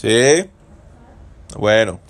Sí. Bueno.